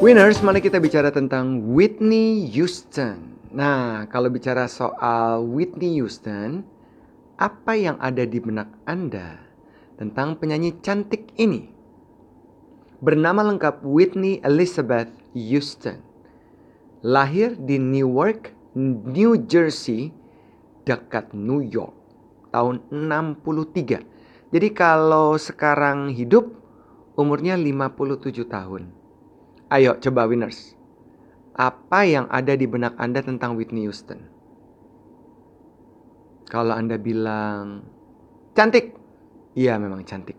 Winners, mari kita bicara tentang Whitney Houston. Nah, kalau bicara soal Whitney Houston, apa yang ada di benak Anda tentang penyanyi cantik ini? Bernama lengkap Whitney Elizabeth Houston. Lahir di Newark, New Jersey, dekat New York, tahun 63. Jadi kalau sekarang hidup, umurnya 57 tahun. Ayo coba winners. Apa yang ada di benak Anda tentang Whitney Houston? Kalau Anda bilang cantik, iya memang cantik.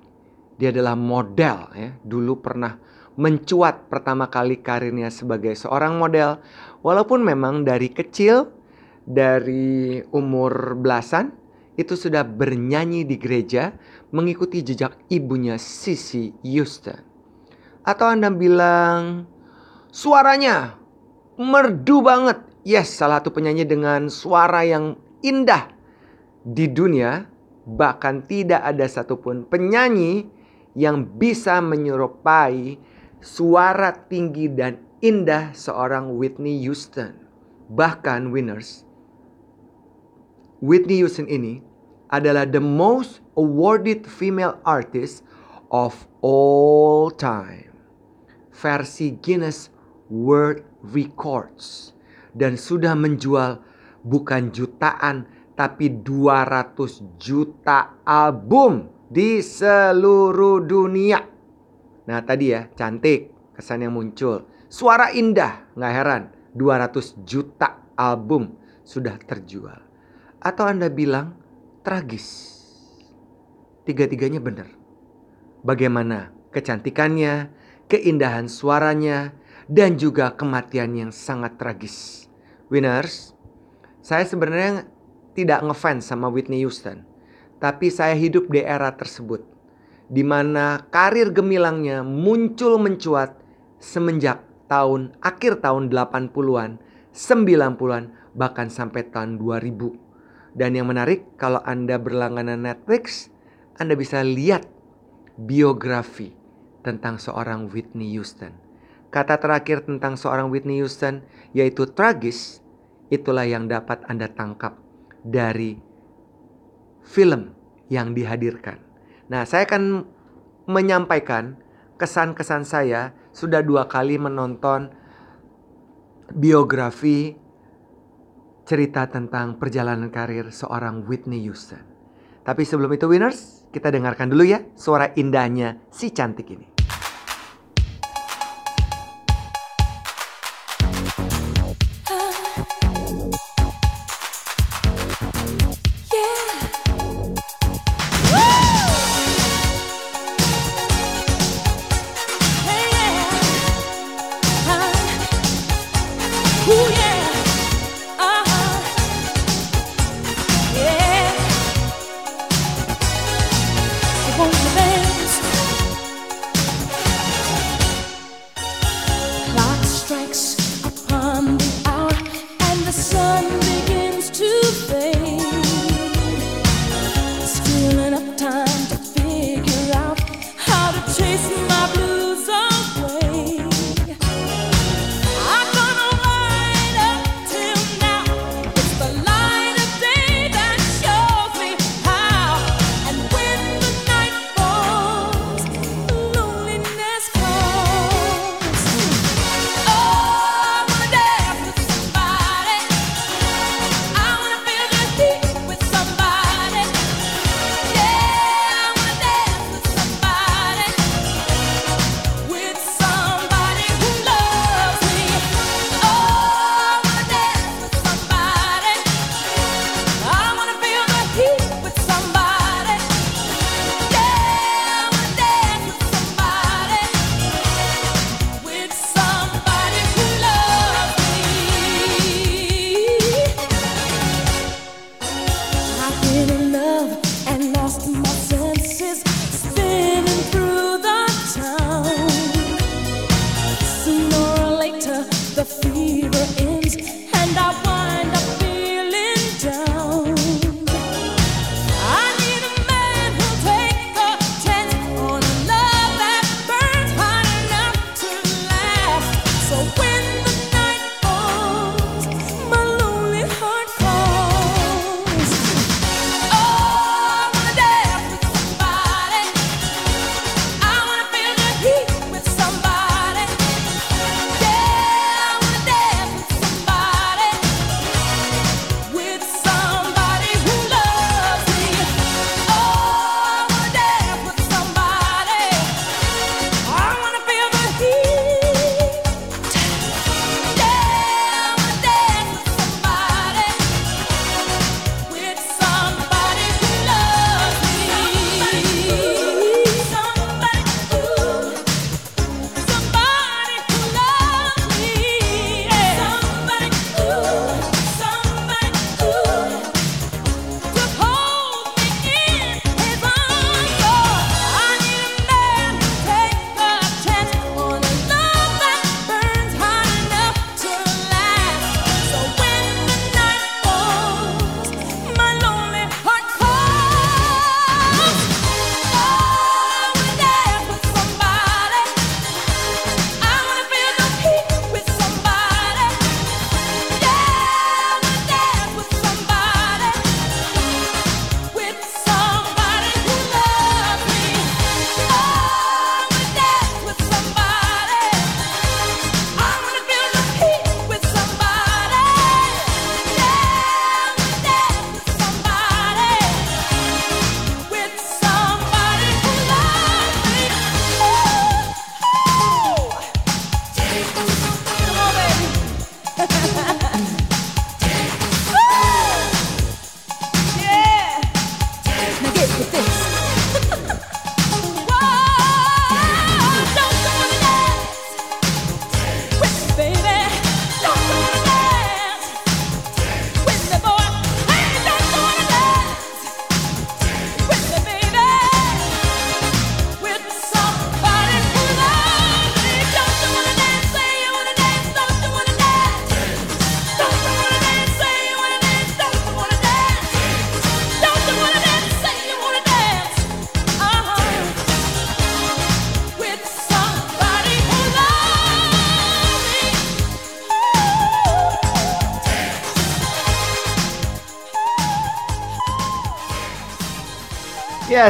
Dia adalah model ya. Dulu pernah mencuat pertama kali karirnya sebagai seorang model. Walaupun memang dari kecil, dari umur belasan, itu sudah bernyanyi di gereja mengikuti jejak ibunya Sissy Houston. Atau Anda bilang suaranya merdu banget. Yes, salah satu penyanyi dengan suara yang indah di dunia. Bahkan tidak ada satupun penyanyi yang bisa menyerupai suara tinggi dan indah seorang Whitney Houston. Bahkan winners, Whitney Houston ini adalah the most awarded female artist of all time versi Guinness World Records dan sudah menjual bukan jutaan tapi 200 juta album di seluruh dunia. Nah tadi ya cantik kesan yang muncul. Suara indah nggak heran 200 juta album sudah terjual. Atau Anda bilang tragis. Tiga-tiganya benar. Bagaimana kecantikannya, keindahan suaranya, dan juga kematian yang sangat tragis. Winners, saya sebenarnya tidak ngefans sama Whitney Houston. Tapi saya hidup di era tersebut. Di mana karir gemilangnya muncul mencuat semenjak tahun akhir tahun 80-an, 90-an, bahkan sampai tahun 2000. Dan yang menarik kalau Anda berlangganan Netflix, Anda bisa lihat biografi tentang seorang Whitney Houston. Kata terakhir tentang seorang Whitney Houston yaitu tragis, itulah yang dapat Anda tangkap dari film yang dihadirkan. Nah, saya akan menyampaikan kesan-kesan saya sudah dua kali menonton biografi cerita tentang perjalanan karir seorang Whitney Houston. Tapi sebelum itu winners, kita dengarkan dulu ya suara indahnya si cantik ini.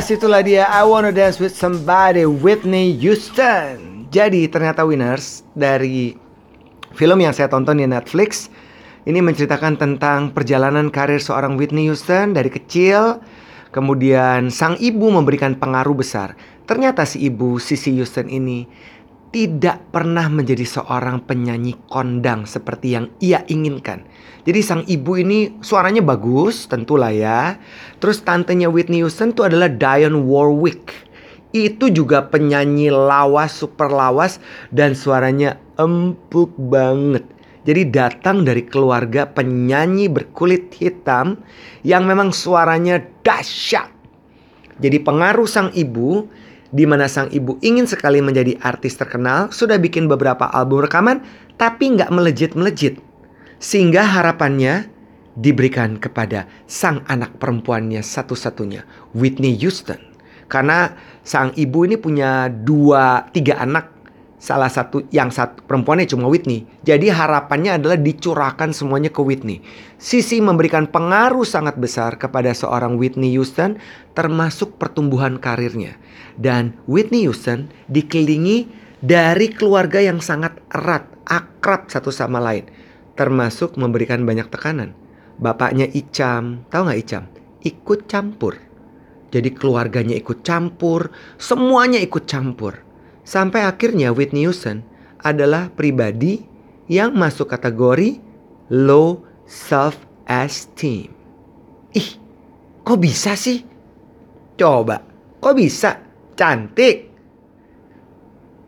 Yes, itulah dia I Wanna Dance With Somebody Whitney Houston. Jadi ternyata winners dari film yang saya tonton di Netflix ini menceritakan tentang perjalanan karir seorang Whitney Houston dari kecil. Kemudian sang ibu memberikan pengaruh besar. Ternyata si ibu Sissy Houston ini tidak pernah menjadi seorang penyanyi kondang seperti yang ia inginkan. Jadi sang ibu ini suaranya bagus, tentulah ya. Terus tantenya Whitney Houston itu adalah Dionne Warwick. Itu juga penyanyi lawas, super lawas dan suaranya empuk banget. Jadi datang dari keluarga penyanyi berkulit hitam yang memang suaranya dahsyat. Jadi pengaruh sang ibu di mana sang ibu ingin sekali menjadi artis terkenal, sudah bikin beberapa album rekaman, tapi nggak melejit-melejit. Sehingga harapannya diberikan kepada sang anak perempuannya satu-satunya, Whitney Houston. Karena sang ibu ini punya dua, tiga anak, salah satu yang satu perempuannya cuma Whitney. Jadi harapannya adalah dicurahkan semuanya ke Whitney. Sisi memberikan pengaruh sangat besar kepada seorang Whitney Houston termasuk pertumbuhan karirnya. Dan Whitney Houston dikelilingi dari keluarga yang sangat erat, akrab satu sama lain. Termasuk memberikan banyak tekanan. Bapaknya Icam, tahu nggak Icam? Ikut campur. Jadi keluarganya ikut campur, semuanya ikut campur Sampai akhirnya Whitney Houston adalah pribadi yang masuk kategori low self esteem. Ih, kok bisa sih? Coba, kok bisa? Cantik,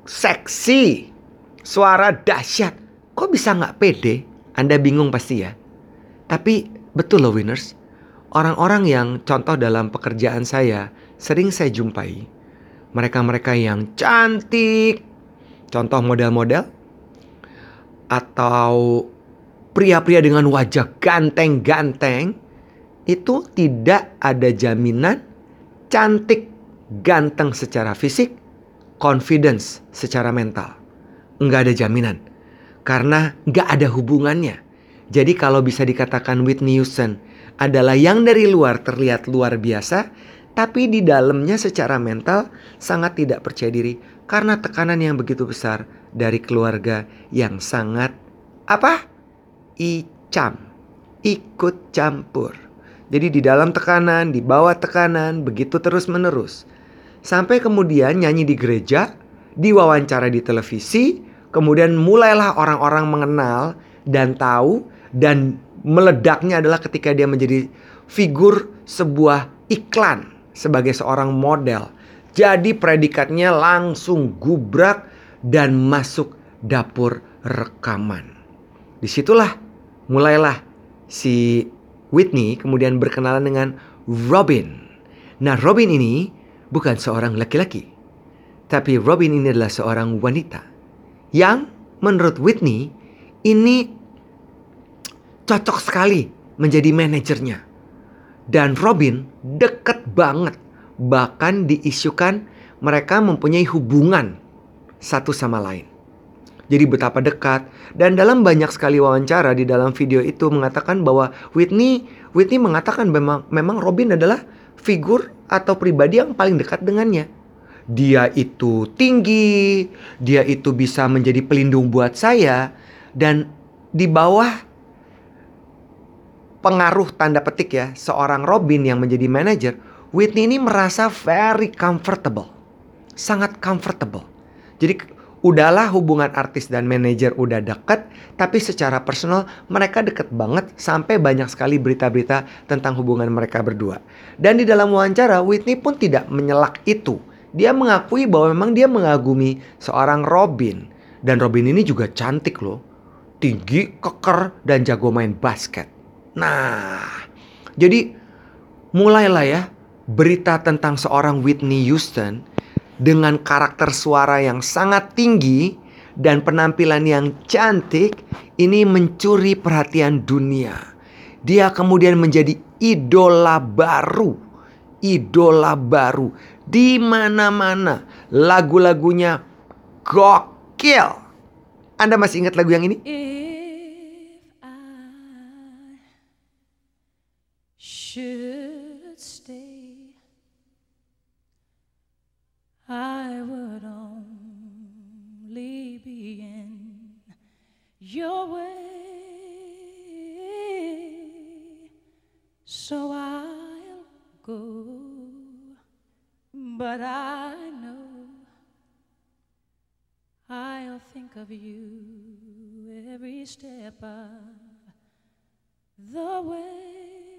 seksi, suara dahsyat. Kok bisa nggak pede? Anda bingung pasti ya. Tapi betul loh winners, orang-orang yang contoh dalam pekerjaan saya sering saya jumpai mereka-mereka yang cantik, contoh model-model, atau pria-pria dengan wajah ganteng-ganteng, itu tidak ada jaminan cantik, ganteng secara fisik, confidence secara mental. Nggak ada jaminan. Karena nggak ada hubungannya. Jadi kalau bisa dikatakan Whitney Houston adalah yang dari luar terlihat luar biasa, tapi di dalamnya secara mental sangat tidak percaya diri karena tekanan yang begitu besar dari keluarga yang sangat apa? Icam, ikut campur. Jadi di dalam tekanan, di bawah tekanan, begitu terus menerus. Sampai kemudian nyanyi di gereja, diwawancara di televisi, kemudian mulailah orang-orang mengenal dan tahu dan meledaknya adalah ketika dia menjadi figur sebuah iklan sebagai seorang model. Jadi predikatnya langsung gubrak dan masuk dapur rekaman. Di situlah mulailah si Whitney kemudian berkenalan dengan Robin. Nah Robin ini bukan seorang laki-laki. Tapi Robin ini adalah seorang wanita. Yang menurut Whitney ini cocok sekali menjadi manajernya dan Robin deket banget. Bahkan diisukan mereka mempunyai hubungan satu sama lain. Jadi betapa dekat dan dalam banyak sekali wawancara di dalam video itu mengatakan bahwa Whitney Whitney mengatakan memang memang Robin adalah figur atau pribadi yang paling dekat dengannya. Dia itu tinggi, dia itu bisa menjadi pelindung buat saya dan di bawah pengaruh tanda petik ya seorang Robin yang menjadi manajer, Whitney ini merasa very comfortable. Sangat comfortable. Jadi udahlah hubungan artis dan manajer udah deket, tapi secara personal mereka deket banget sampai banyak sekali berita-berita tentang hubungan mereka berdua. Dan di dalam wawancara Whitney pun tidak menyelak itu. Dia mengakui bahwa memang dia mengagumi seorang Robin. Dan Robin ini juga cantik loh. Tinggi, keker, dan jago main basket. Nah, jadi mulailah ya berita tentang seorang Whitney Houston dengan karakter suara yang sangat tinggi dan penampilan yang cantik ini mencuri perhatian dunia. Dia kemudian menjadi idola baru, idola baru di mana-mana. Lagu-lagunya gokil. Anda masih ingat lagu yang ini? your way, so I'll go. But I know I'll think of you every step of the way.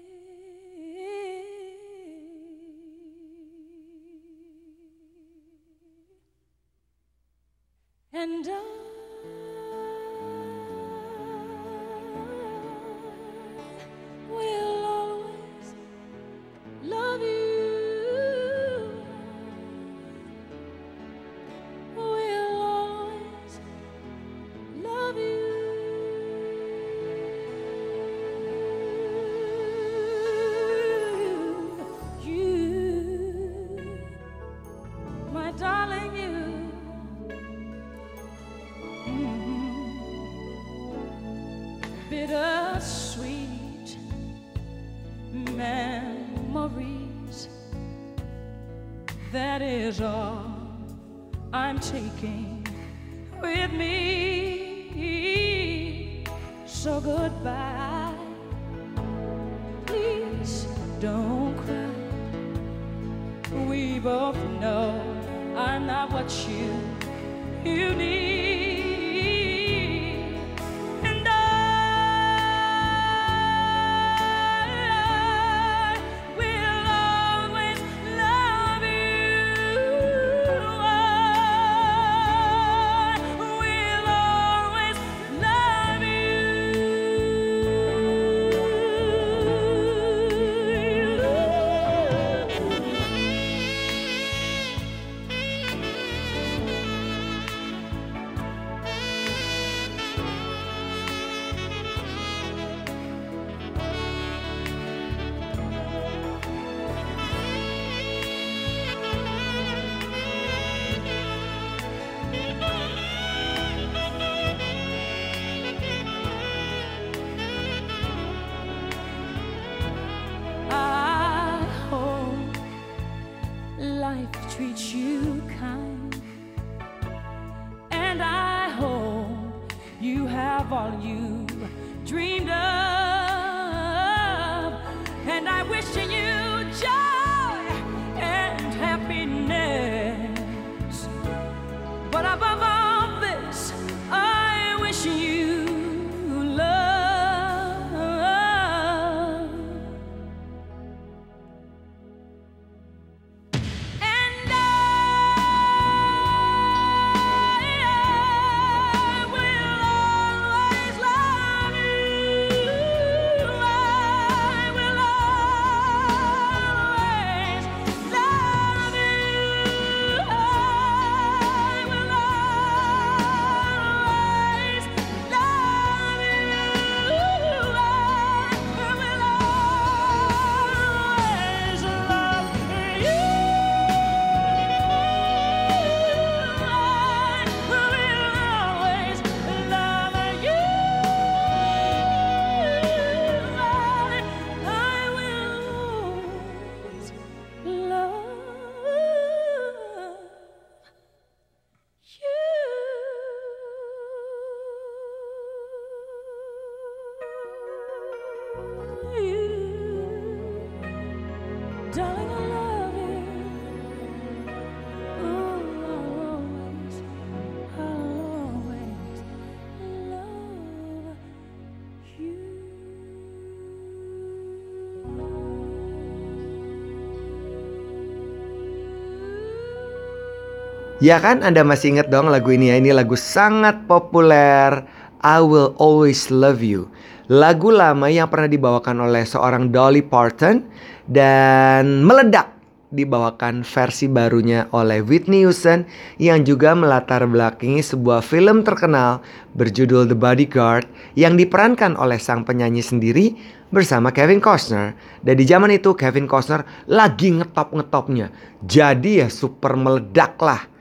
Ya kan? Anda masih ingat dong lagu ini ya? Ini lagu sangat populer. I Will Always Love You. Lagu lama yang pernah dibawakan oleh seorang Dolly Parton Dan meledak dibawakan versi barunya oleh Whitney Houston Yang juga melatar belakangi sebuah film terkenal berjudul The Bodyguard Yang diperankan oleh sang penyanyi sendiri bersama Kevin Costner. Dan di zaman itu Kevin Costner lagi ngetop-ngetopnya. Jadi ya super meledak lah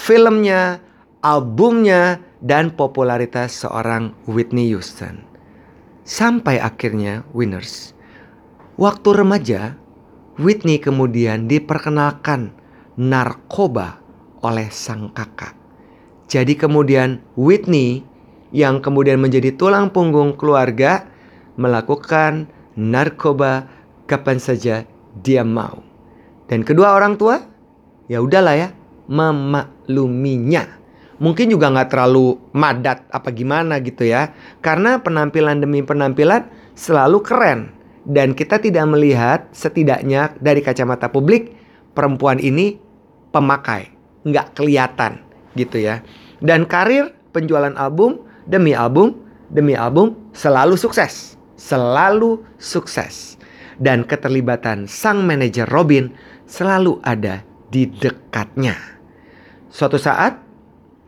filmnya, albumnya, dan popularitas seorang Whitney Houston. Sampai akhirnya Winners. Waktu remaja, Whitney kemudian diperkenalkan narkoba oleh sang kakak. Jadi kemudian Whitney yang kemudian menjadi tulang punggung keluarga melakukan narkoba kapan saja dia mau. Dan kedua orang tua ya udahlah ya memakluminya. Mungkin juga nggak terlalu madat apa gimana gitu ya. Karena penampilan demi penampilan selalu keren. Dan kita tidak melihat setidaknya dari kacamata publik perempuan ini pemakai. Nggak kelihatan gitu ya. Dan karir penjualan album demi album demi album selalu sukses. Selalu sukses. Dan keterlibatan sang manajer Robin selalu ada di dekatnya. Suatu saat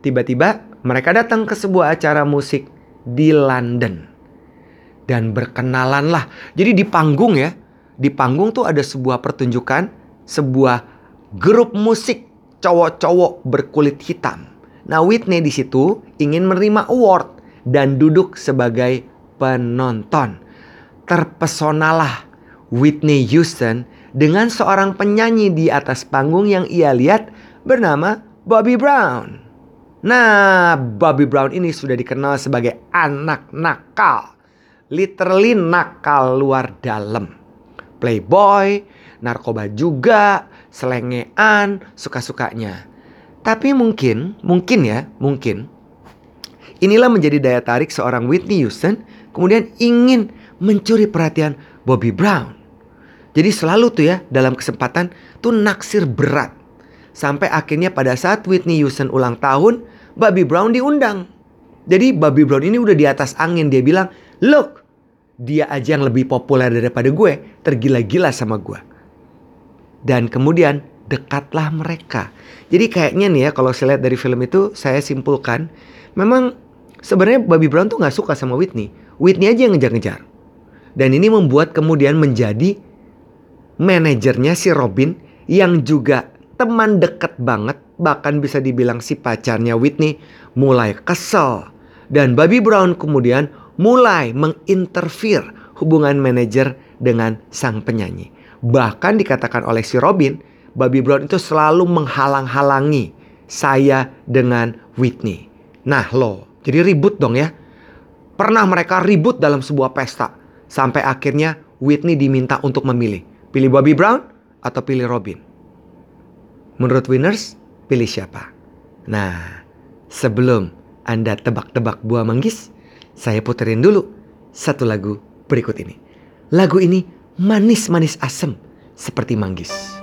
Tiba-tiba mereka datang ke sebuah acara musik di London. Dan berkenalanlah. Jadi di panggung ya. Di panggung tuh ada sebuah pertunjukan. Sebuah grup musik cowok-cowok berkulit hitam. Nah Whitney di situ ingin menerima award. Dan duduk sebagai penonton. Terpesonalah Whitney Houston dengan seorang penyanyi di atas panggung yang ia lihat bernama Bobby Brown. Nah, Bobby Brown ini sudah dikenal sebagai anak nakal. Literally nakal luar dalam. Playboy, narkoba juga, selengean, suka-sukanya. Tapi mungkin, mungkin ya, mungkin. Inilah menjadi daya tarik seorang Whitney Houston kemudian ingin mencuri perhatian Bobby Brown. Jadi selalu tuh ya dalam kesempatan tuh naksir berat. Sampai akhirnya pada saat Whitney Houston ulang tahun, Bobby Brown diundang. Jadi Bobby Brown ini udah di atas angin. Dia bilang, look, dia aja yang lebih populer daripada gue. Tergila-gila sama gue. Dan kemudian dekatlah mereka. Jadi kayaknya nih ya kalau saya lihat dari film itu saya simpulkan. Memang sebenarnya Bobby Brown tuh gak suka sama Whitney. Whitney aja yang ngejar-ngejar. Dan ini membuat kemudian menjadi manajernya si Robin yang juga teman deket banget bahkan bisa dibilang si pacarnya Whitney mulai kesel. Dan Bobby Brown kemudian mulai menginterfere hubungan manajer dengan sang penyanyi. Bahkan dikatakan oleh si Robin, Bobby Brown itu selalu menghalang-halangi saya dengan Whitney. Nah lo, jadi ribut dong ya. Pernah mereka ribut dalam sebuah pesta. Sampai akhirnya Whitney diminta untuk memilih. Pilih Bobby Brown atau pilih Robin. Menurut winners, pilih siapa? Nah, sebelum Anda tebak-tebak buah manggis, saya puterin dulu satu lagu berikut ini. Lagu ini manis-manis asem seperti manggis.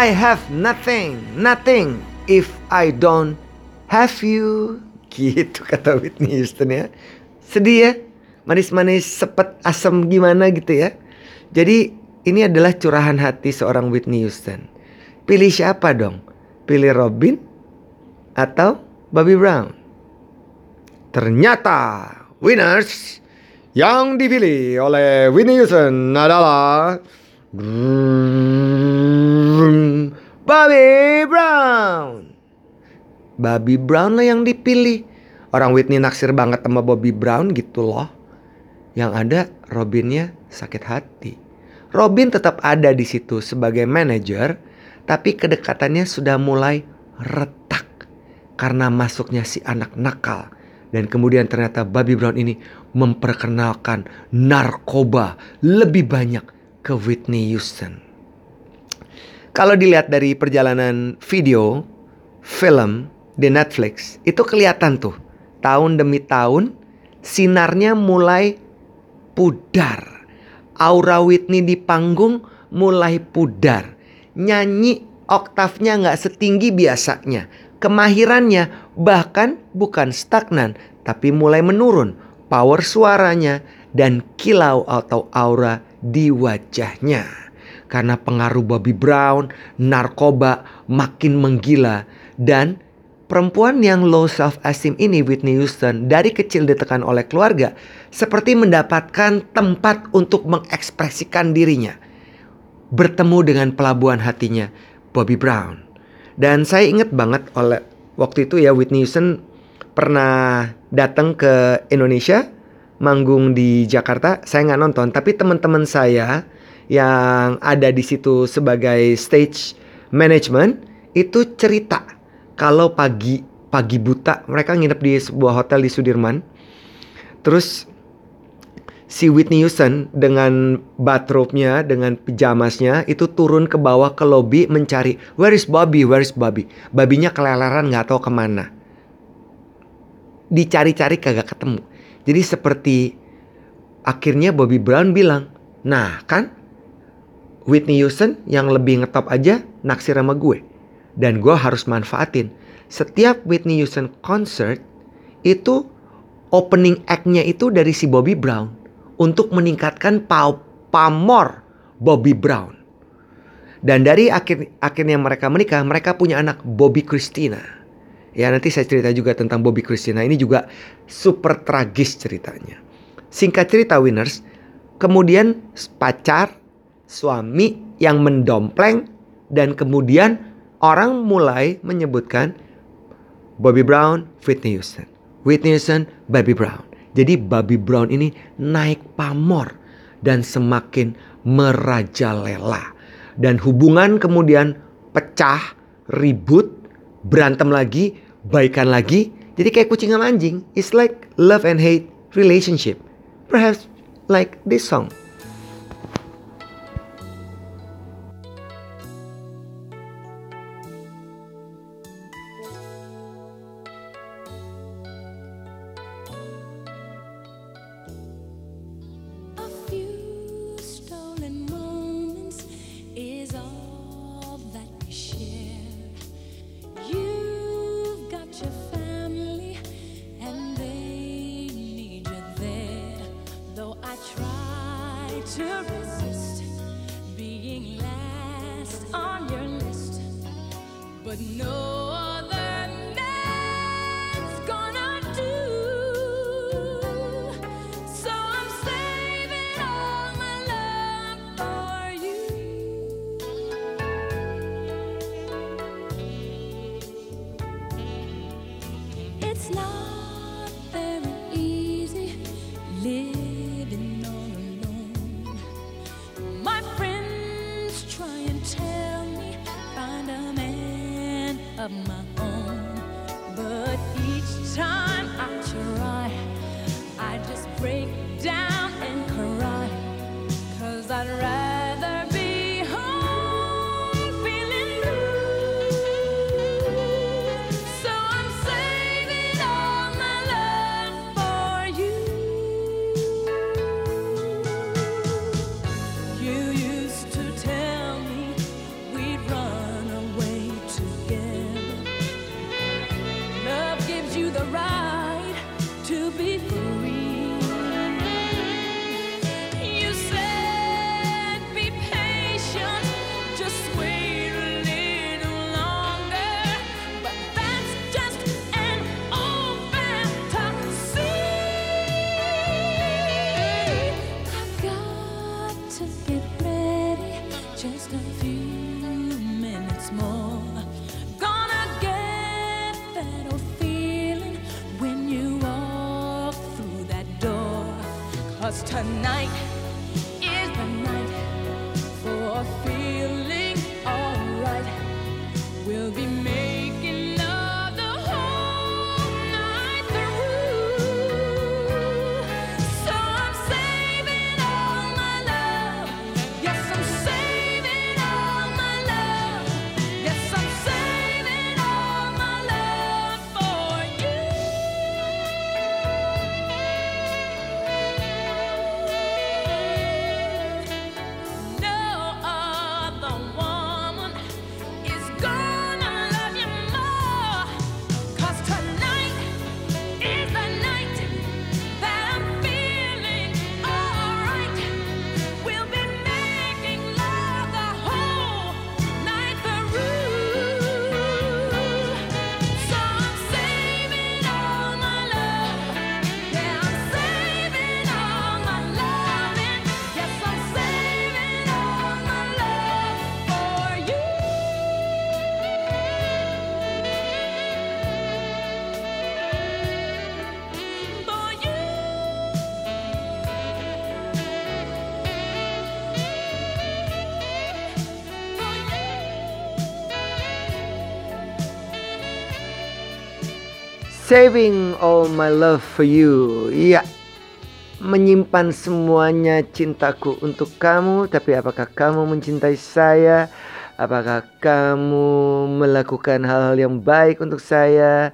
I have nothing, nothing if I don't have you. Gitu kata Whitney Houston ya. Sedih ya? Manis-manis sepet asam gimana gitu ya. Jadi ini adalah curahan hati seorang Whitney Houston. Pilih siapa dong? Pilih Robin atau Bobby Brown? Ternyata winners yang dipilih oleh Whitney Houston adalah Bobby Brown. Bobby Brown lah yang dipilih. Orang Whitney naksir banget sama Bobby Brown gitu loh. Yang ada Robinnya sakit hati. Robin tetap ada di situ sebagai manajer, tapi kedekatannya sudah mulai retak karena masuknya si anak nakal. Dan kemudian ternyata Bobby Brown ini memperkenalkan narkoba lebih banyak ke Whitney Houston. Kalau dilihat dari perjalanan video, film di Netflix, itu kelihatan tuh tahun demi tahun sinarnya mulai pudar. Aura Whitney di panggung mulai pudar. Nyanyi oktavnya nggak setinggi biasanya. Kemahirannya bahkan bukan stagnan, tapi mulai menurun. Power suaranya dan kilau atau aura di wajahnya. Karena pengaruh Bobby Brown, narkoba makin menggila dan perempuan yang low self esteem ini Whitney Houston dari kecil ditekan oleh keluarga seperti mendapatkan tempat untuk mengekspresikan dirinya. Bertemu dengan pelabuhan hatinya Bobby Brown. Dan saya ingat banget oleh waktu itu ya Whitney Houston pernah datang ke Indonesia manggung di Jakarta. Saya nggak nonton, tapi teman-teman saya yang ada di situ sebagai stage management itu cerita kalau pagi pagi buta mereka nginep di sebuah hotel di Sudirman. Terus si Whitney Houston dengan bathrobe-nya, dengan pijamasnya itu turun ke bawah ke lobby mencari where is Bobby, where is Bobby. Babinya keleleran nggak tahu ke mana. Dicari-cari kagak ketemu. Jadi seperti akhirnya Bobby Brown bilang, nah kan Whitney Houston yang lebih ngetop aja naksir sama gue. Dan gue harus manfaatin. Setiap Whitney Houston concert itu opening act-nya itu dari si Bobby Brown untuk meningkatkan pau pamor Bobby Brown. Dan dari akhir akhirnya mereka menikah, mereka punya anak Bobby Christina. Ya nanti saya cerita juga tentang Bobby Christina. Ini juga super tragis ceritanya. Singkat cerita winners, kemudian pacar, suami yang mendompleng dan kemudian orang mulai menyebutkan Bobby Brown, Whitney Houston. Whitney Houston, Bobby Brown. Jadi Bobby Brown ini naik pamor dan semakin merajalela. Dan hubungan kemudian pecah, ribut, berantem lagi, baikan lagi. Jadi kayak kucing sama anjing. It's like love and hate relationship. Perhaps like this song. Time Saving all my love for you. Iya. Menyimpan semuanya cintaku untuk kamu, tapi apakah kamu mencintai saya? Apakah kamu melakukan hal-hal yang baik untuk saya?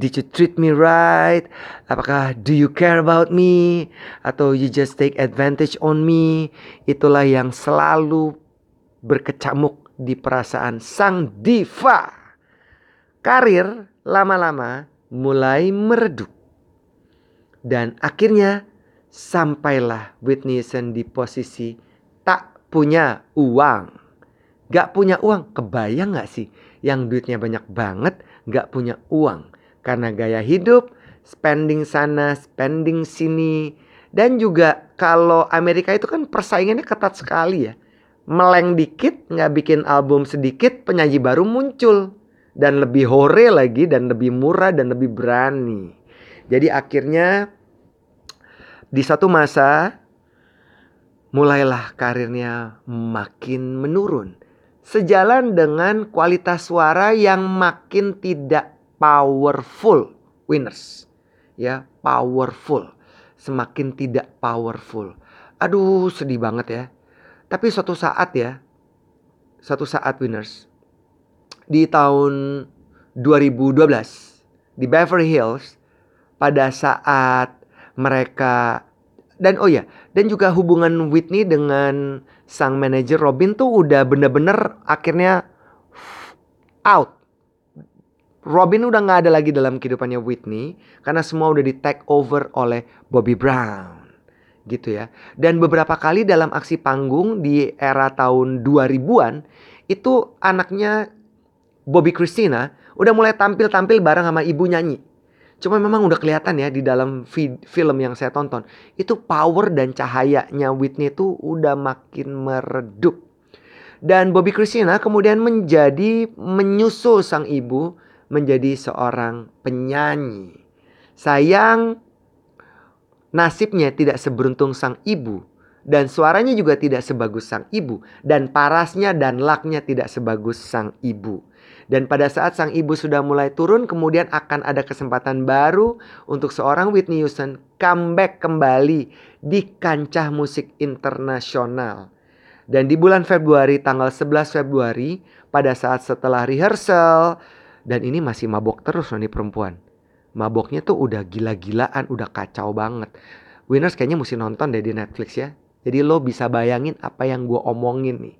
Did you treat me right? Apakah do you care about me? Atau you just take advantage on me? Itulah yang selalu berkecamuk di perasaan sang diva. Karir lama-lama mulai meredup. Dan akhirnya sampailah Whitney Houston di posisi tak punya uang. Gak punya uang, kebayang gak sih? Yang duitnya banyak banget, gak punya uang. Karena gaya hidup, spending sana, spending sini. Dan juga kalau Amerika itu kan persaingannya ketat sekali ya. Meleng dikit, nggak bikin album sedikit, penyanyi baru muncul. Dan lebih hore lagi, dan lebih murah, dan lebih berani. Jadi akhirnya di satu masa mulailah karirnya makin menurun. Sejalan dengan kualitas suara yang makin tidak powerful winners. Ya, powerful. Semakin tidak powerful. Aduh, sedih banget ya. Tapi suatu saat ya, suatu saat winners di tahun 2012 di Beverly Hills pada saat mereka dan oh ya dan juga hubungan Whitney dengan sang manajer Robin tuh udah bener-bener akhirnya out. Robin udah nggak ada lagi dalam kehidupannya Whitney karena semua udah di take over oleh Bobby Brown gitu ya. Dan beberapa kali dalam aksi panggung di era tahun 2000-an itu anaknya Bobby Christina udah mulai tampil-tampil bareng sama ibu nyanyi. Cuma memang udah kelihatan ya di dalam film yang saya tonton. Itu power dan cahayanya Whitney itu udah makin meredup. Dan Bobby Christina kemudian menjadi menyusul sang ibu menjadi seorang penyanyi. Sayang nasibnya tidak seberuntung sang ibu dan suaranya juga tidak sebagus sang ibu dan parasnya dan laknya tidak sebagus sang ibu. Dan pada saat sang ibu sudah mulai turun kemudian akan ada kesempatan baru untuk seorang Whitney Houston comeback kembali di kancah musik internasional. Dan di bulan Februari tanggal 11 Februari pada saat setelah rehearsal dan ini masih mabok terus nih perempuan. Maboknya tuh udah gila-gilaan, udah kacau banget. Winners kayaknya mesti nonton deh di Netflix ya. Jadi lo bisa bayangin apa yang gue omongin nih.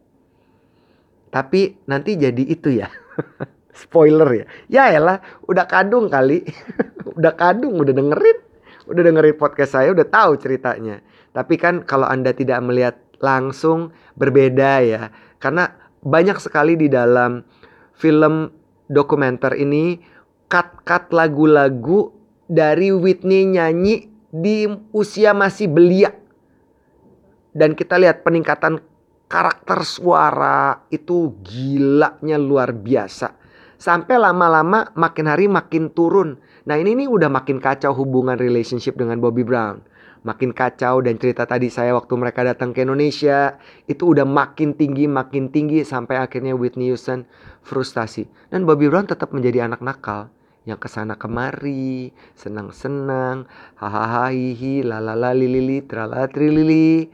Tapi nanti jadi itu ya. Spoiler ya. Ya elah, udah kadung kali. udah kadung, udah dengerin. Udah dengerin podcast saya, udah tahu ceritanya. Tapi kan kalau Anda tidak melihat langsung berbeda ya. Karena banyak sekali di dalam film dokumenter ini cut-cut lagu-lagu dari Whitney nyanyi di usia masih belia. Dan kita lihat peningkatan karakter suara itu gilanya luar biasa. Sampai lama-lama makin hari makin turun. Nah ini nih udah makin kacau hubungan relationship dengan Bobby Brown. makin kacau dan cerita tadi saya waktu mereka datang ke Indonesia itu udah makin tinggi makin tinggi sampai akhirnya Whitney Houston frustasi dan Bobby Brown tetap menjadi anak nakal yang ke sana kemari senang-senang hahaha hihi lalala lilili tralala trilili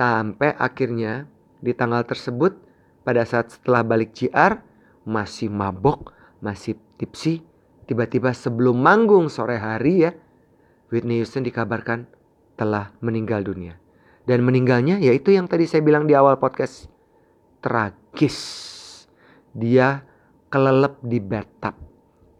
sampai akhirnya di tanggal tersebut pada saat setelah balik JR masih mabok masih tipsi tiba-tiba sebelum manggung sore hari ya Whitney Houston dikabarkan telah meninggal dunia. Dan meninggalnya yaitu yang tadi saya bilang di awal podcast. Tragis. Dia kelelep di bathtub.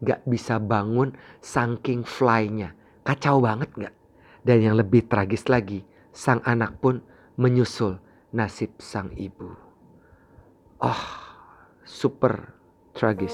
Gak bisa bangun saking fly-nya. Kacau banget gak? Dan yang lebih tragis lagi, sang anak pun menyusul nasib sang ibu. Oh, super tragis.